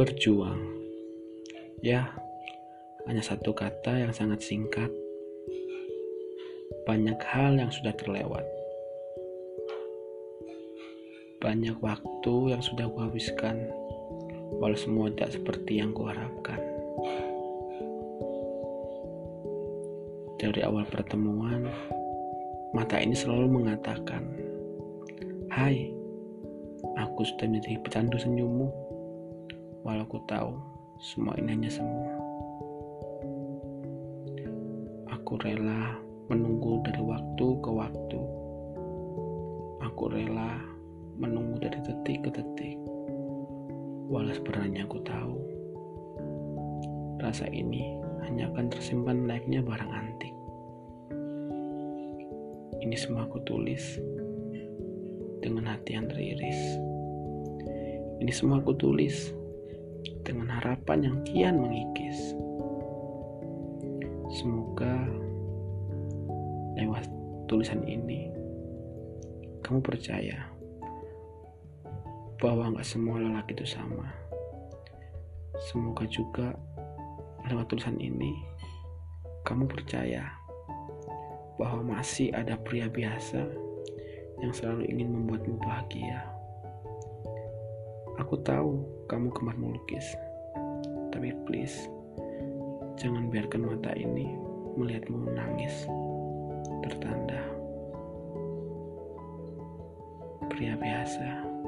Berjuang. Ya, hanya satu kata yang sangat singkat. Banyak hal yang sudah terlewat. Banyak waktu yang sudah kuhabiskan, walau semua tidak seperti yang kuharapkan. Dari awal pertemuan, mata ini selalu mengatakan, Hai, aku sudah menjadi pecandu senyummu, walau ku tahu semua ini hanya semu. Aku rela menunggu dari waktu ke waktu. Aku rela menunggu dari detik ke detik. Walau sebenarnya aku tahu, rasa ini hanya akan tersimpan layaknya barang antik. Ini semua aku tulis dengan hati yang teriris. Ini semua aku tulis dengan harapan yang kian mengikis. Semoga lewat tulisan ini kamu percaya bahwa nggak semua lelaki itu sama. Semoga juga lewat tulisan ini kamu percaya bahwa masih ada pria biasa yang selalu ingin membuatmu bahagia. Aku tahu kamu gemar melukis, tapi please jangan biarkan mata ini melihatmu menangis. Tertanda pria biasa.